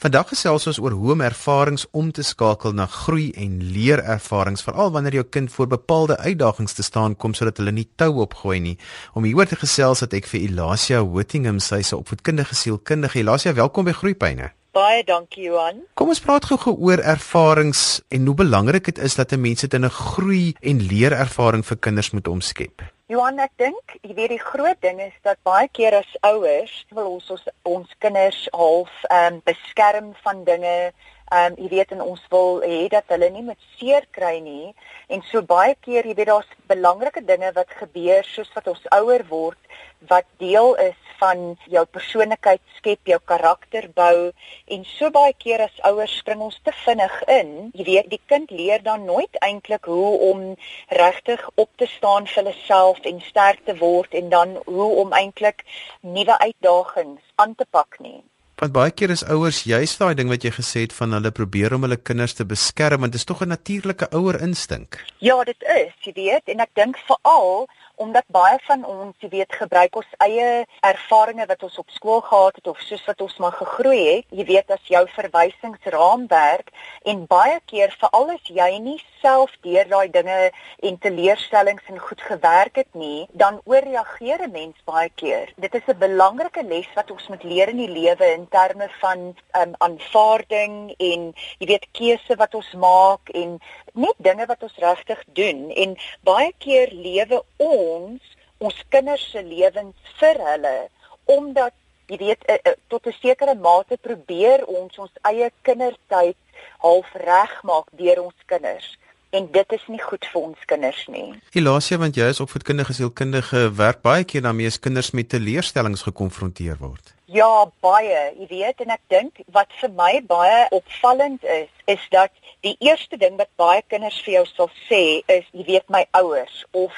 Vandag gesels ons oor hoe om ervarings om te skakel na groei en leerervarings, veral wanneer jou kind voor bepaalde uitdagings te staan kom sodat hulle nie tou opgooi nie. Om hieroor te gesels het ek vir Elasia Whittingham, sy se opvoedkundige sielkundige. Elasia, welkom by Groeipyne. Baie dankie Johan. Kom ons praat gou-gou oor ervarings en hoe belangrik dit is dat 'n mens dit in 'n groei en leerervaring vir kinders moet omskep. Johan, ek dink, jy weet die groot ding is dat baie keer as ouers wil ons ons, ons kinders half ehm um, beskerm van dinge. Ehm um, jy weet en ons wil hê dat hulle nie met seer kry nie. En so baie keer, jy weet daar's belangrike dinge wat gebeur soos wat ons ouer word wat deel is van jou persoonlikheid skep, jou karakter bou en so baie keer as ouers spring ons te vinnig in. Jy weet, die kind leer dan nooit eintlik hoe om regtig op te staan vir hulself en sterk te word en dan hoe om eintlik nuwe uitdagings aan te pak nie. Want baie keer is ouers juist daai ding wat jy gesê het van hulle probeer om hulle kinders te beskerm want dit is tog 'n natuurlike ouer instink. Ja, dit is, jy weet, en ek dink veral omdat baie van ons, jy weet, gebruik ons eie ervarings wat ons op skool gehad het of soos wat ons maar gegroei het, jy weet as jou verwysingsraamwerk en baie keer veral as jy nie self deur daai dinge en teleurstellings en goed gewerk het nie, dan ooreageer 'n mens baie keer. Dit is 'n belangrike les wat ons moet leer in die lewe in terme van um, aanvaarding en jy weet keuse wat ons maak en net dinge wat ons regtig doen en baie keer lewe ons ons kinders se lewens vir hulle omdat jy weet uh, uh, tot 'n sekere mate probeer ons ons eie kindertyd half regmaak deur ons kinders en dit is nie goed vir ons kinders nie. Elasia want jy is opvoedkundige sielkundige werk baie keer daarmee as kinders met teleurstellings gekonfronteer word. Ja, baie, jy weet en ek dink wat vir my baie opvallend is, is dat die eerste ding wat baie kinders vir jou sal sê is jy weet my ouers of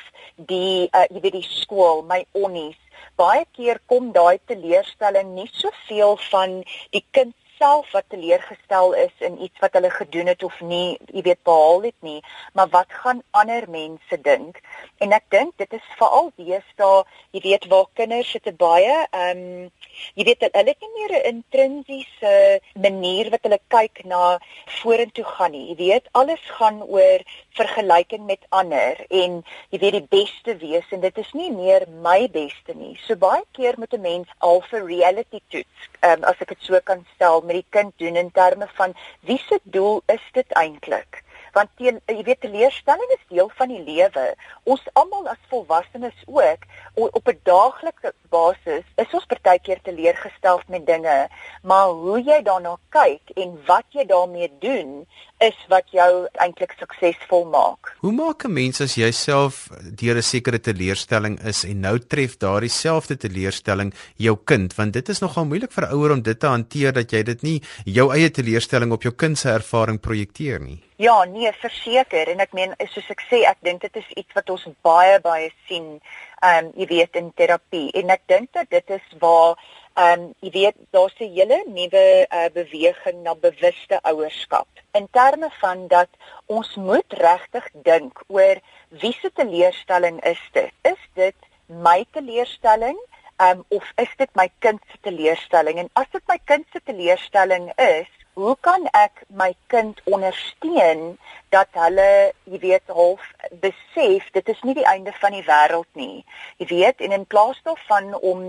die uh, jy weet die skool, my onnies. Baie keer kom daai teleurstelling nie soveel van die kind self wat teleurgestel is in iets wat hulle gedoen het of nie, jy weet behaal het nie, maar wat gaan ander mense dink? En ek dink dit is veral deesdae, jy weet waar kinders het baie ehm um, jy weet hulle het nie meer 'n intrinsiese manier wat hulle kyk na vorentoe gaan nie. Jy weet alles gaan oor vergelyking met ander en jy weet die beste wees en dit is nie meer my beste nie. So baie keer moet 'n mens al vir reality toets, um, as ek dit so kan stel met die kind doen in terme van wie se doel is dit eintlik? Want teen, jy weet teleurstelling is deel van die lewe. Ons almal as volwassenes ook op 'n daaglikse basis is ons partykeer teleurgesteld met dinge, maar hoe jy daarna kyk en wat jy daarmee doen is wat jou eintlik suksesvol maak. Hoe maak 'n mens as jy self deur 'n sekere teleurstelling is en nou tref daardie selfde teleurstelling jou kind, want dit is nogal moeilik vir 'n ouer om dit te hanteer dat jy dit nie jou eie teleurstelling op jou kind se ervaring projekteer nie. Ja, nee, verseker en ek meen soos ek sê, ek dink dit is iets wat ons baie baie sien, ehm um, jy weet in terapie en ek dink dat dit is waar Ehm um, jy weet daar's 'n hele nuwe uh, beweging na bewuste ouerskap. In terme van dat ons moet regtig dink oor wie se teleurstelling is dit? Is dit my teleurstelling? Um, of is dit my kind se teleurstelling? En as dit my kind se teleurstelling is, hoe kan ek my kind ondersteun dat hulle, jy weet, half besef dit is nie die einde van die wêreld nie. Jy weet, en in plaas daarvan om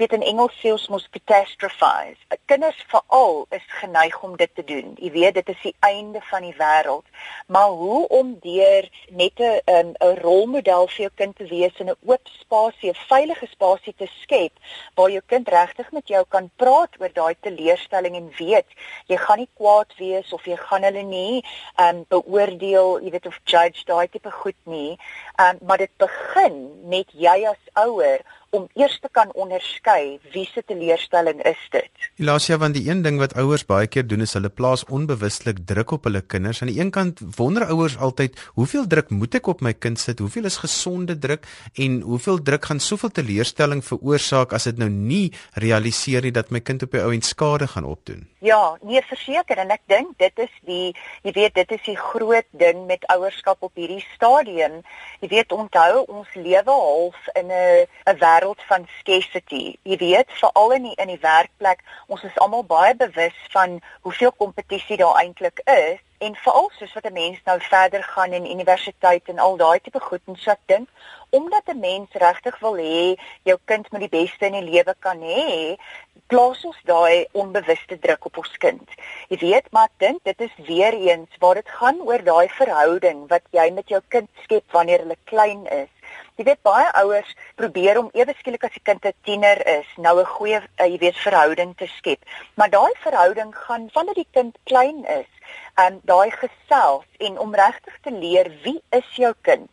weet in Engels sê ons mos catastrophize. Kinders veral is geneig om dit te doen. Jy weet, dit is die einde van die wêreld. Maar hoe om deur net 'n 'n 'n rolmodel vir jou kind te wees in 'n oop spasie, 'n veilige spasie te skep waar jou kind regtig met jou kan praat oor daai teleurstelling en weet jy gaan nie kwaad wees of jy gaan hulle nie um beoordeel, jy weet of judge daai tipe goed nie. Um maar dit begin met jy as ouer om eers te kan onderskei wie se teleurstelling is dit. Elasia, want die een ding wat ouers baie keer doen is hulle plaas onbewustelik druk op hulle kinders. Aan die een kant wonder ouers altyd, hoeveel druk moet ek op my kind sit? Hoeveel is gesonde druk en hoeveel druk gaan soveel teleurstelling veroorsaak as dit nou nie realiseer nie dat my kind op die ou en skade gaan opdoen? Ja, nee, verseker en ek dink dit is die jy weet dit is die groot ding met ouerskap op hierdie stadium. Jy weet onthou ons lewe half in 'n 'n wêreld van scarcity. Jy weet, veral in die, in die werkplek, ons is almal baie bewus van hoeveel kompetisie daar eintlik is en veral soos wat 'n mens nou verder gaan in universiteit en al daai tipe goed en so ek dink omdat 'n mens regtig wil hê jou kind moet die beste in die lewe kan hê plaas ons daai onbewuste druk op ons kind. Jy weet, maar ek dink dit is weer eens waar dit gaan oor daai verhouding wat jy met jou kind skep wanneer hulle klein is. Jy weet baie ouers probeer om ewe skielik as die kind 'n tiener is, nou 'n goeie uh, jy weet verhouding te skep. Maar daai verhouding gaan vandat die kind klein is um daai gesels en om regtig te leer wie is jou kind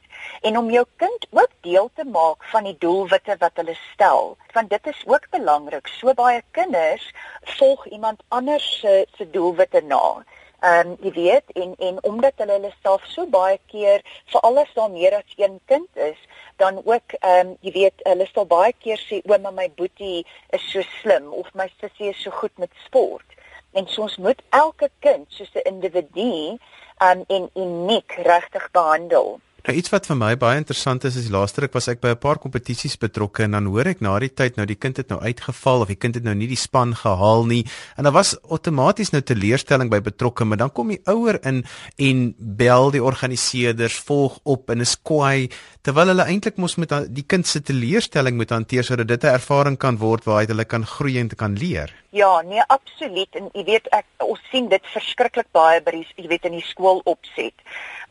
en om jou kind ook deel te maak van die doelwitte wat hulle stel. Want dit is ook belangrik. So baie kinders volg iemand anders se se doelwitte na Ehm um, jy weet en en omdat hulle hulle self so baie keer vir alles daar meer as een kind is, dan ook ehm um, jy weet hulle sal baie keer sê ouma my boetie is so slim of my sussie is so goed met sport en soms moet elke kind soos 'n individu um, en uniek regtig behandel. Nou iets wat vir my baie interessant is is die laaste ruk was ek by 'n paar kompetisies betrokke en dan hoor ek na die tyd nou die kind het nou uitgeval of die kind het nou nie die span gehaal nie en daar was outomaties nou teleurstelling by betrokke maar dan kom die ouer in en bel die organiseerders volg op en is kwaai terwyl hulle eintlik mos met die kind se teleurstelling moet hanteer sodat dit 'n ervaring kan word waar hy hulle kan groei en kan leer. Ja, nee, absoluut. En jy weet ek ons sien dit verskriklik baie by die jy weet in die skool opset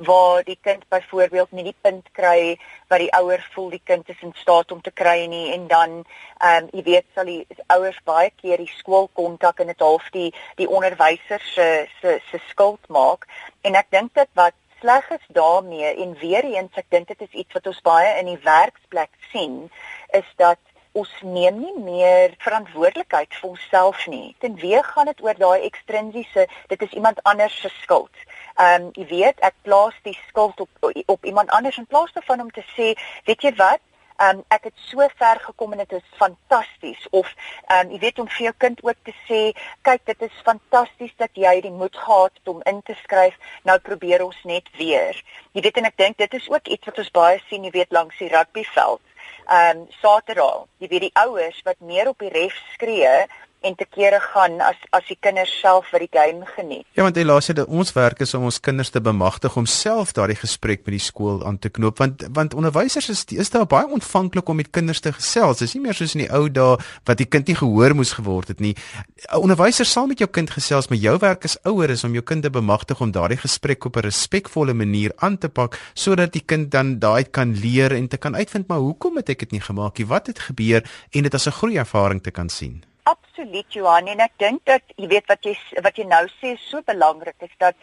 waar die kind byvoorbeeld nie die punt kry wat die ouer voel die kind is in staat om te kry nie en dan ehm um, jy weet sal die ouers baie keer die skool kontak en dit half die die onderwyser se se se skuld maak. En ek dink dit wat sleg is daarmee en weer eens ek dink dit is iets wat ons baie in die werksplek sien is dat ons neem nie meer verantwoordelikheid vir onsself nie. Ten wie gaan dit oor daai ekstrinsiese dit is iemand anders se skuld. Ehm um, jy weet ek plaas die skuld op op iemand anders in plaas daarvan om te sê weet jy wat? Um, ek het so ver gekom en dit is fantasties. Of um, jy weet om vir jou kind ook te sê kyk dit is fantasties dat jy die moed gehad het om in te skryf. Nou probeer ons net weer. Jy weet en ek dink dit is ook iets wat ons baie sien jy weet langs die rugbyveld. Ehm um, Saterdag jy weet die ouers wat meer op die ref skree en te kere gaan as as die kinders self vir die game geniet. Ja, want helaas het ons werk is om ons kinders te bemagtig om self daardie gesprek met die skool aan te knoop want want onderwysers is is daar baie ontvanklik om met kinders te gesels. Dis nie meer soos in die ou dae wat die kind nie gehoor moes geword het nie. Onderwysers sal met jou kind gesels, maar jou werk as ouer is om jou kind te bemagtig om daardie gesprek op 'n respekvolle manier aan te pak sodat die kind dan daai kan leer en te kan uitvind maar hoekom het ek dit nie gemaak nie? Wat het gebeur en dit as 'n groei ervaring te kan sien? Absoluut Johan en ek dink dat jy weet wat jy wat jy nou sê is so belangrik is dat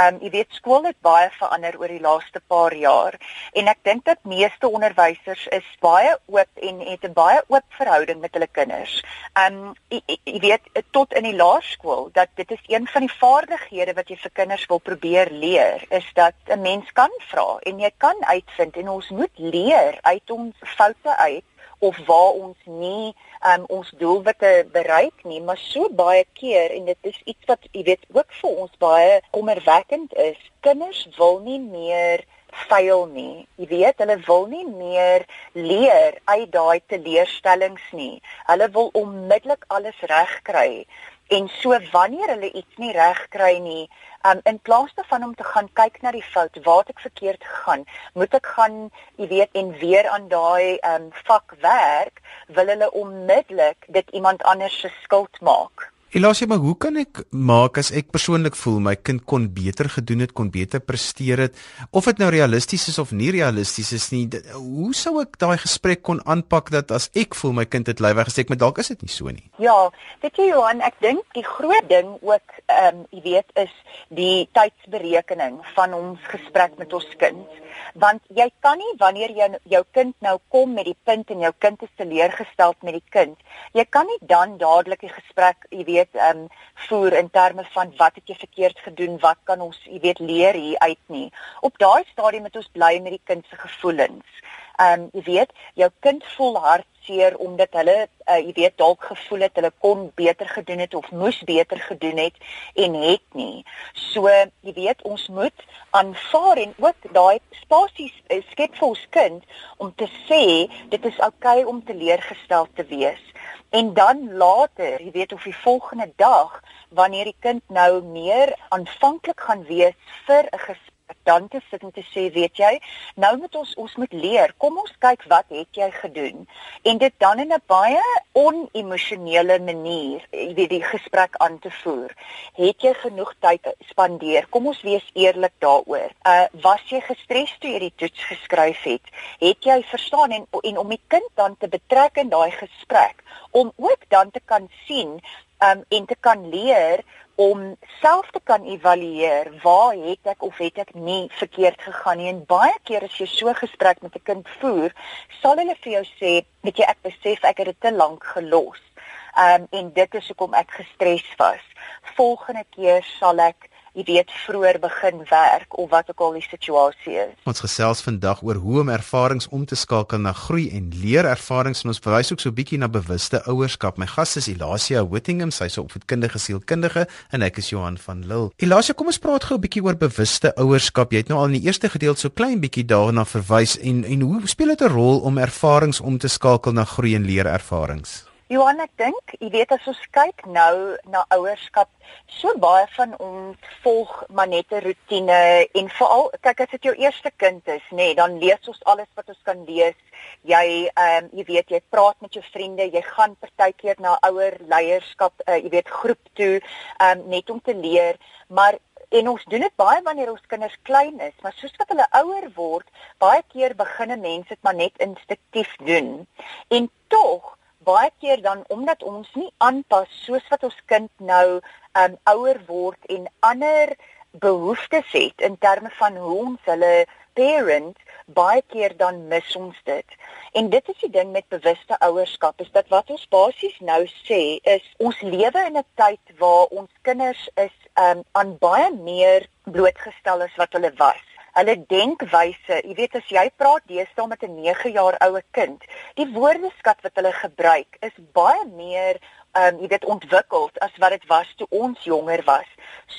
ehm um, jy weet skool het baie verander oor die laaste paar jaar en ek dink dat meeste onderwysers is baie oop en het 'n baie oop verhouding met hulle kinders. Ehm um, jy, jy weet tot in die laerskool dat dit is een van die vaardighede wat jy vir kinders wil probeer leer is dat 'n mens kan vra en jy kan uitvind en ons moet leer uit ons foute uit of waar ons nie um, ons doelwitte bereik nie, maar so baie keer en dit is iets wat jy weet ook vir ons baie kommerwekkend is. Kinders wil nie meer faal nie. Jy weet, hulle wil nie meer leer uit daai teleurstellings nie. Hulle wil onmiddellik alles regkry. En so wanneer hulle iets nie reg kry nie, um, in plaas daarvan om te gaan kyk na die fout, waar ek verkeerd gegaan, moet ek gaan, jy weet, en weer aan daai um, vak werk, wil hulle onmiddellik dit iemand anders se skuld maak. Elasie, maar hoe kan ek maak as ek persoonlik voel my kind kon beter gedoen het, kon beter presteer het, of dit nou realisties is of nie realisties is nie, dit, hoe sou ek daai gesprek kon aanpak dat as ek voel my kind het lui weggesê, maar dalk is dit nie so nie. Ja, weet jy Johan, ek dink die groot ding ook ehm um, jy weet is die tydsberekening van ons gesprek met ons kind want jy kan nie wanneer jy jou kind nou kom met die punt en jou kind is teleurgesteld met die kind jy kan nie dan dadelik die gesprek jy weet weet ehm um, voer in terme van wat het jy verkeerd gedoen, wat kan ons jy weet leer hier uit nie. Op daai stadium moet ons bly met die kind se gevoelens. Ehm um, jy weet, jou kind voel hartseer seer omdat hulle uh, jy weet dalk gevoel het hulle kon beter gedoen het of moes beter gedoen het en het nie. So jy weet ons moet aanvaar en ook daai spasies uh, skep vir ons kind om te sê dit is oukei okay om teleurgestel te wees. En dan later, jy weet of die volgende dag wanneer die kind nou meer aanvanklik gaan wees vir 'n gesprek dan te sit en te sê, weet jy, nou moet ons ons moet leer. Kom ons kyk wat het jy gedoen en dit dan in 'n baie onemosionele manier, jy weet die gesprek aan te voer. Het jy genoeg tyd spandeer? Kom ons wees eerlik daaroor. Uh was jy gestres toe jy die toets geskryf het? Het jy verstaan en en om die kind dan te betrek in daai gesprek om ook dan te kan sien um en te kan leer om self te kan evalueer waar het ek of het ek nie verkeerd gegaan nie? En baie keer as jy so gesprek met 'n kind voer sal hulle vir jou sê weet jy ek besef ek het dit te lank gelos. Um, en dit is hoekom ek gestres was. Volgende keer sal ek jy weet vroeër begin werk of wat ook al die situasie is. Ons gesels vandag oor hoe om ervarings om te skakel na groei en leer ervarings en ons verwys ook so 'n bietjie na bewuste ouerskap. My gas is Elasia Whittingham, sy's 'n opvoedkundige sielkundige en ek is Johan van Lille. Elasia, kom ons praat gou 'n bietjie oor bewuste ouerskap. Jy het nou al in die eerste gedeelte so klein bietjie daarna verwys en en hoe speel dit 'n rol om ervarings om te skakel na groei en leer ervarings? Johan, ek dink, jy weet as ons kyk nou na ouerskap, so baie van ons volg maar net 'n rotine en veral kyk as dit jou eerste kind is, nê, nee, dan lees ons alles wat ons kan lees. Jy ehm um, jy weet jy praat met jou vriende, jy gaan partykeer na ouer leierskap, uh, jy weet groep toe, ehm um, net om te leer, maar en ons doen dit baie wanneer ons kinders klein is, maar soos wat hulle ouer word, baie keer begin mense dit maar net instinktief doen. En tog baie keer dan omdat ons nie aanpas soos wat ons kind nou um ouer word en ander behoeftes het in terme van hoe ons hulle parent baie keer dan mis ons dit. En dit is die ding met bewuste ouerskap is dat wat ons basies nou sê is ons lewe in 'n tyd waar ons kinders is um aan baie meer blootgestel as wat hulle was hulle denkwyse, jy weet as jy praat deesdae met 'n 9 jaar oue kind, die woordeskat wat hulle gebruik is baie meer um jy weet ontwikkeld as wat dit was toe ons jonger was.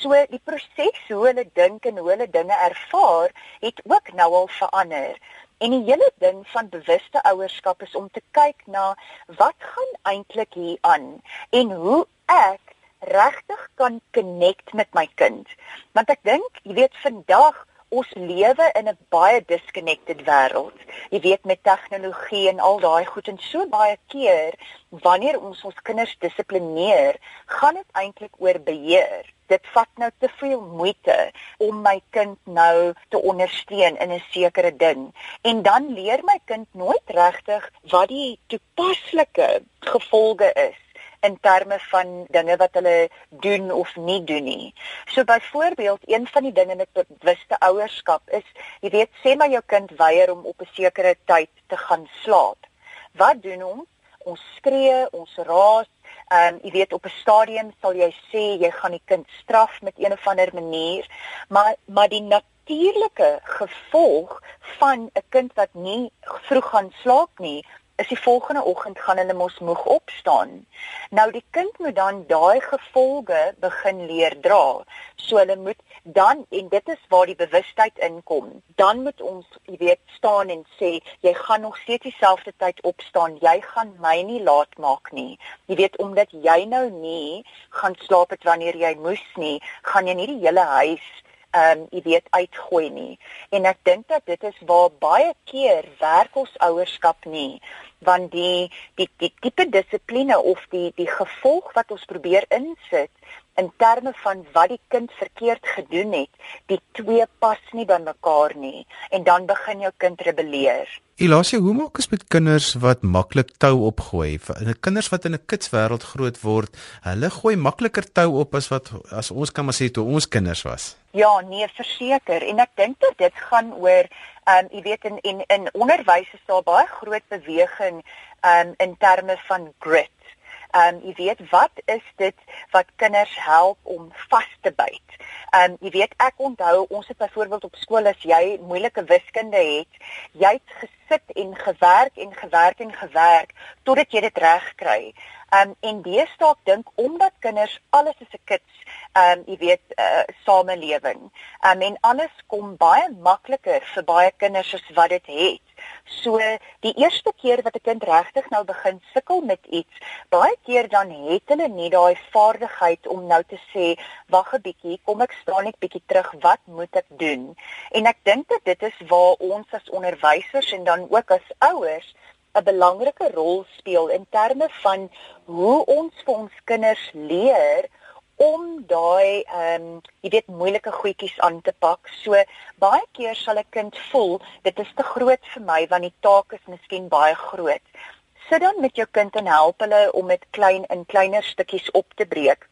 So die proses hoe hulle dink en hoe hulle dinge ervaar, het ook nou al verander. En die hele ding van bewuste ouerskap is om te kyk na wat gaan eintlik hier aan en hoe ek regtig kan connect met my kind. Want ek dink, jy weet vandag ons lewe in 'n baie disconnected wêreld. Jy weet met tegnologie en al daai goed en so baie keer wanneer ons ons kinders dissiplineer, gaan dit eintlik oor beheer. Dit vat nou te veel moeite om my kind nou te ondersteun in 'n sekere ding. En dan leer my kind nooit regtig wat die toepaslike gevolge is in terme van dinge wat hulle doen of nie doen nie. So byvoorbeeld, een van die dinge met bewuste ouerskap is, jy weet, sê maar jou kind weier om op 'n sekere tyd te gaan slaap. Wat doen ons? Ons skree, ons raas, ehm um, jy weet op 'n stadium sal jy sê jy gaan die kind straf met een of ander manier, maar maar die natuurlike gevolg van 'n kind wat nie vroeg gaan slaap nie, is die volgende oggend gaan hulle mos moeg opstaan. Nou die kind moet dan daai gevolge begin leer dra. So hulle moet dan en dit is waar die bewustheid inkom. Dan moet ons, jy weet, staan en sê jy gaan nog steeds dieselfde tyd opstaan. Jy gaan my nie laat maak nie. Jy weet omdat jy nou nie gaan slaap het wanneer jy moes nie, gaan jy nie die hele huis ehm um, jy weet uitgooi nie. En ek dink dat dit is waar baie keer werk ons ouerskap nie want die die die tipe dissipline of die die gevolg wat ons probeer insit in terme van wat die kind verkeerd gedoen het, die twee pas nie by mekaar nie en dan begin jou kind rebelleer. Elasie, hoe maak ons met kinders wat maklik tou opgooi? Kinders wat in 'n kitswêreld groot word, hulle gooi makliker tou op as wat as ons kan maar sê toe ons kinders was. Ja, nee, verseker en ek dink dat dit gaan oor ehm um, jy weet in in in onderwys is daar baie groot beweging ehm um, in terme van grit Ehm um, jy weet wat is dit wat kinders help om vas te byt? Ehm um, jy weet ek onthou ons het byvoorbeeld op skool as jy moeilike wiskunde het, jy het gesit en gewerk en gewerk en gewerk totdat jy dit reg kry. Ehm um, en deesdae dink omdat kinders alles is 'n kits, ehm um, jy weet, uh, samelewing. Ehm um, en alles kom baie makliker vir baie kinders as wat dit het. So die eerste keer wat 'n kind regtig nou begin sukkel met iets, baie keer dan het hulle nie daai vaardigheid om nou te sê, "Wag 'n bietjie, kom ek staan net bietjie terug, wat moet ek doen?" En ek dink dat dit is waar ons as onderwysers en dan ook as ouers 'n belangrike rol speel in terme van hoe ons vir ons kinders leer om daai ehm um, jy weet moeilike goedjies aan te pak. So baie keer sal 'n kind voel dit is te groot vir my want die taak is miskien baie groot. Sit dan met jou kind en help hulle om dit klein in kleiner stukkies op te breek.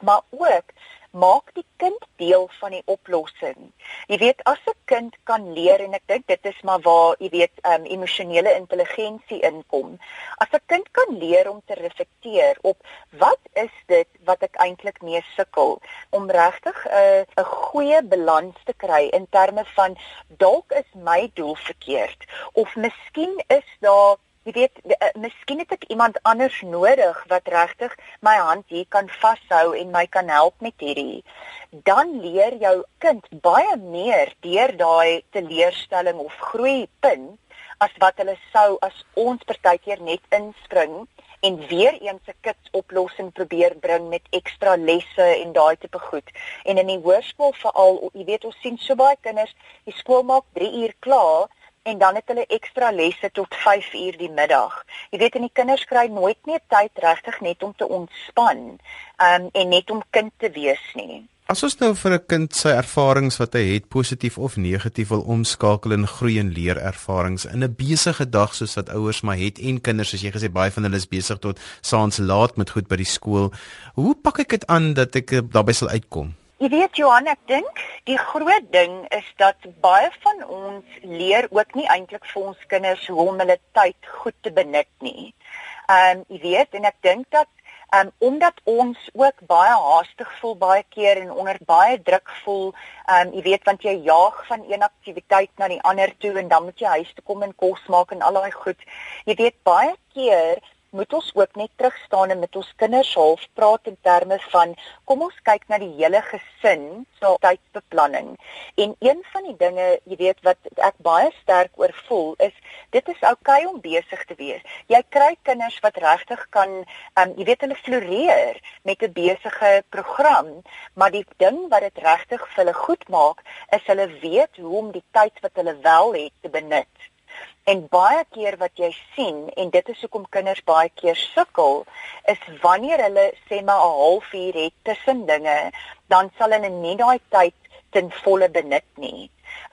Maar ook maak die kind deel van die oplossing. Jy weet as 'n kind kan leer en ek dink dit is maar waar jy weet um, emosionele intelligensie inkom. As 'n kind kan leer om te reflekteer op wat is dit wat ek eintlik mee sukkel om regtig 'n uh, 'n goeie balans te kry in terme van dalk is my doel verkeerd of miskien is daar Jy weet, uh, miskien het ek iemand anders nodig wat regtig my hand hier kan vashou en my kan help met hierdie. Dan leer jou kind baie meer deur daai teleurstelling of groeipunt as wat hulle sou as ons partykeer net inspring en weer eens 'n kits oplossing probeer bring met ekstra lesse en daai tipe goed. En in die hoërskool veral, jy weet ons sien so baie kinders, die skool maak 3 uur klaar en dan het hulle ekstra lesse tot 5 uur die middag. Jy weet en die kinders kry nooit meer tyd regtig net om te ontspan um, en net om kind te wees nie. As ons nou vir 'n kind sy ervarings wat hy het positief of negatief wil omskakel in groei en leer ervarings in 'n besige dag soos wat ouers maar het en kinders soos jy gesê baie van hulle is besig tot saans laat met goed by die skool. Hoe pak ek dit aan dat ek daarbey sal uitkom? Jy weet Johan, ek dink die groot ding is dat baie van ons leer ook nie eintlik vir ons kinders hoe om hulle tyd goed te benut nie. Ehm um, jy weet en ek dink dat ehm um, omdat ons ook baie haastig voel baie keer en onder baie druk voel, ehm um, jy weet want jy jaag van een aktiwiteit na die ander toe en dan moet jy huis toe kom en kos maak en al daai goed. Jy weet baie keer moet ons ook net terug staan en met ons kinders half praat in terme van kom ons kyk na die hele gesin se tydsbeplanning. En een van die dinge, jy weet wat ek baie sterk oor voel is dit is oukei okay om besig te wees. Jy kry kinders wat regtig kan um, jy weet hulle floreer met 'n besige program, maar die ding wat dit regtig vir hulle goed maak is hulle weet hoe om die tyd wat hulle wel het te benut. En baie keer wat jy sien en dit is hoekom kinders baie keer sukkel, is wanneer hulle sê maar 'n halfuur het tussen dinge, dan sal hulle nie daai tyd ten volle benut nie.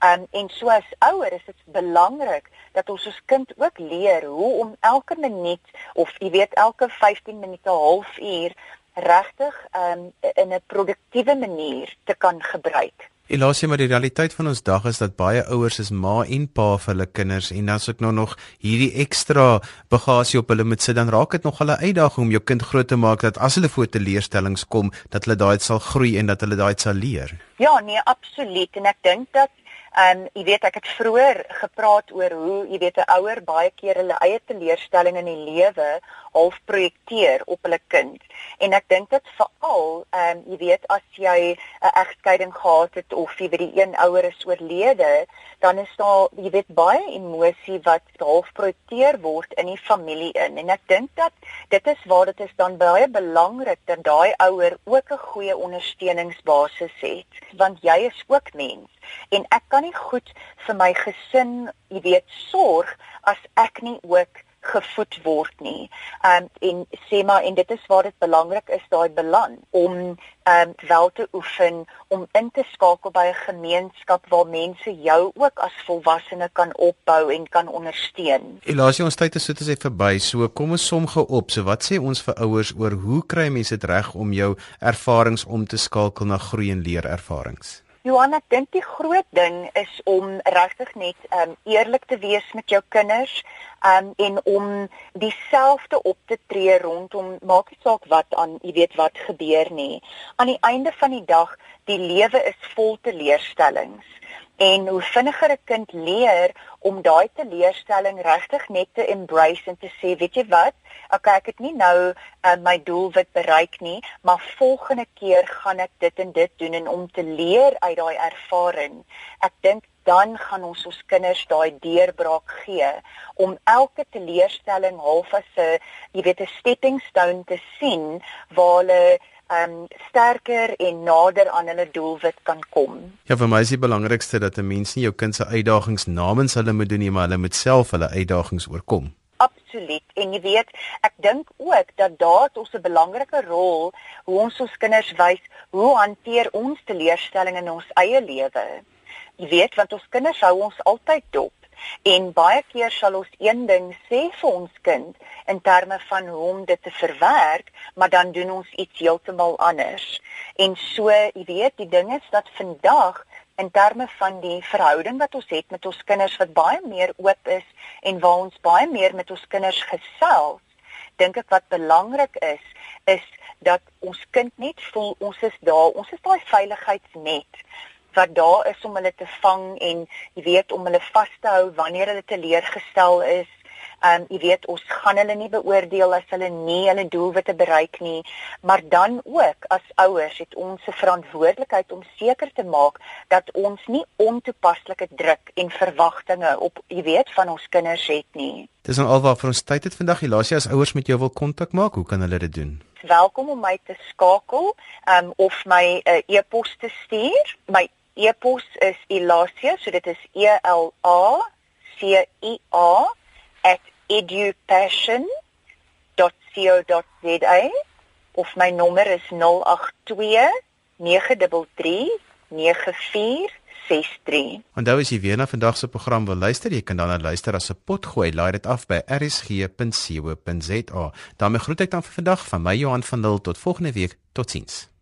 Um en so as ouer is dit belangrik dat ons ons kind ook leer hoe om elke minuut of jy weet elke 15 minute, halfuur regtig um in 'n produktiewe manier te kan gebruik. Elasie maar die realiteit van ons dag is dat baie ouers is ma en pa vir hulle kinders en as ek nou nog hierdie ekstra bagasie op hulle moet sit dan raak dit nog 'n uitdaging om jou kind groot te maak dat as hulle voor teleurstellings kom dat hulle daai sal groei en dat hulle daai sal leer. Ja, nee, absoluut en ek dink dat En jy weet ek het vroeër gepraat oor hoe jy weet 'n ouer baie keer hulle eie teleurstellings in die lewe half projekteer op hulle kind. En ek dink dit veral ehm um, jy weet as jy 'n egskeiding gehad het of jy weet die een ouer is oorlede, dan is daar jy weet baie emosie wat half projekteer word in die familie in. En ek dink dat dit is waar dit is dan baie belangrik dat daai ouer ook 'n goeie ondersteuningsbasis het, want jy is ook mens en ek kan nie goed vir my gesin, jy weet, sorg as ek nie ook gevoed word nie. Um en sê maar en dit is waar dit belangrik is daai balans om um wel te oefen om in te skakel by 'n gemeenskap waar mense jou ook as volwassene kan opbou en kan ondersteun. Elasie ons tyd is so te sê verby. So kom ons som gou op. So wat sê ons vir ouers oor hoe kry mense dit reg om jou ervarings om te skakel na groei en leer ervarings? Johan, ek dink die groot ding is om regtig net um eerlik te wees met jou kinders um en om dieselfde op te tree rondom maak nie saak wat aan jy weet wat gebeur nie. Aan die einde van die dag, die lewe is vol teleurstellings en hoe vinniger 'n kind leer om daai teleurstelling regtig net te embrace en te sê, weet jy wat? Ek het nie nou uh, my doelwit bereik nie, maar volgende keer gaan ek dit en dit doen en om te leer uit daai ervaring. Ek dink dan gaan ons ons kinders daai deurbraak gee om elke teleurstelling half as 'n jy weet 'n stepping stone te sien waar hulle um sterker en nader aan hulle doelwit kan kom. Ja, vir my is die belangrikste dat 'n mens nie jou kind se uitdagings namens hulle moet doen nie, maar hulle moet self hulle uitdagings oorkom. Absoluut. En jy weet, ek dink ook dat daar ons 'n belangrike rol hoe ons ons kinders wys hoe hanteer ons teleurstellings in ons eie lewe. Jy weet, want ons kinders hou ons altyd dop. En baie keer sal ons een ding sê vir ons kind in terme van hoe om dit te verwerk, maar dan doen ons iets heeltemal anders. En so, jy weet, die ding is dat vandag in terme van die verhouding wat ons het met ons kinders wat baie meer oop is en waar ons baie meer met ons kinders gesels, dink ek wat belangrik is, is dat ons kind net voel ons is daar, ons is daai veiligheidsnet wat daar is om hulle te vang en jy weet om hulle vas te hou wanneer hulle teleurgestel is. Um jy weet ons gaan hulle nie beoordeel as hulle nie hulle doelwitte bereik nie, maar dan ook as ouers het ons 'n verantwoordelikheid om seker te maak dat ons nie ontoepaslike druk en verwagtinge op jy weet van ons kinders het nie. Dis nou alwaar vir ons tyd het vandag. Hilasie as ouers met jou wil kontak maak, hoe kan hulle dit doen? Welkom om my te skakel um of my 'n uh, e-pos te stuur. My e-pos is Elasia, so dit is E L A C I A @edupassion.co.za of my nommer is 082 933 9463. Onthou as jy weer na vandag se program wil luister, jy kan dan na luister as 'n pot gooi. Laai dit af by rsg.co.za. daarmee groet ek dan vir vandag van my Johan van Lille tot volgende week. Totsiens.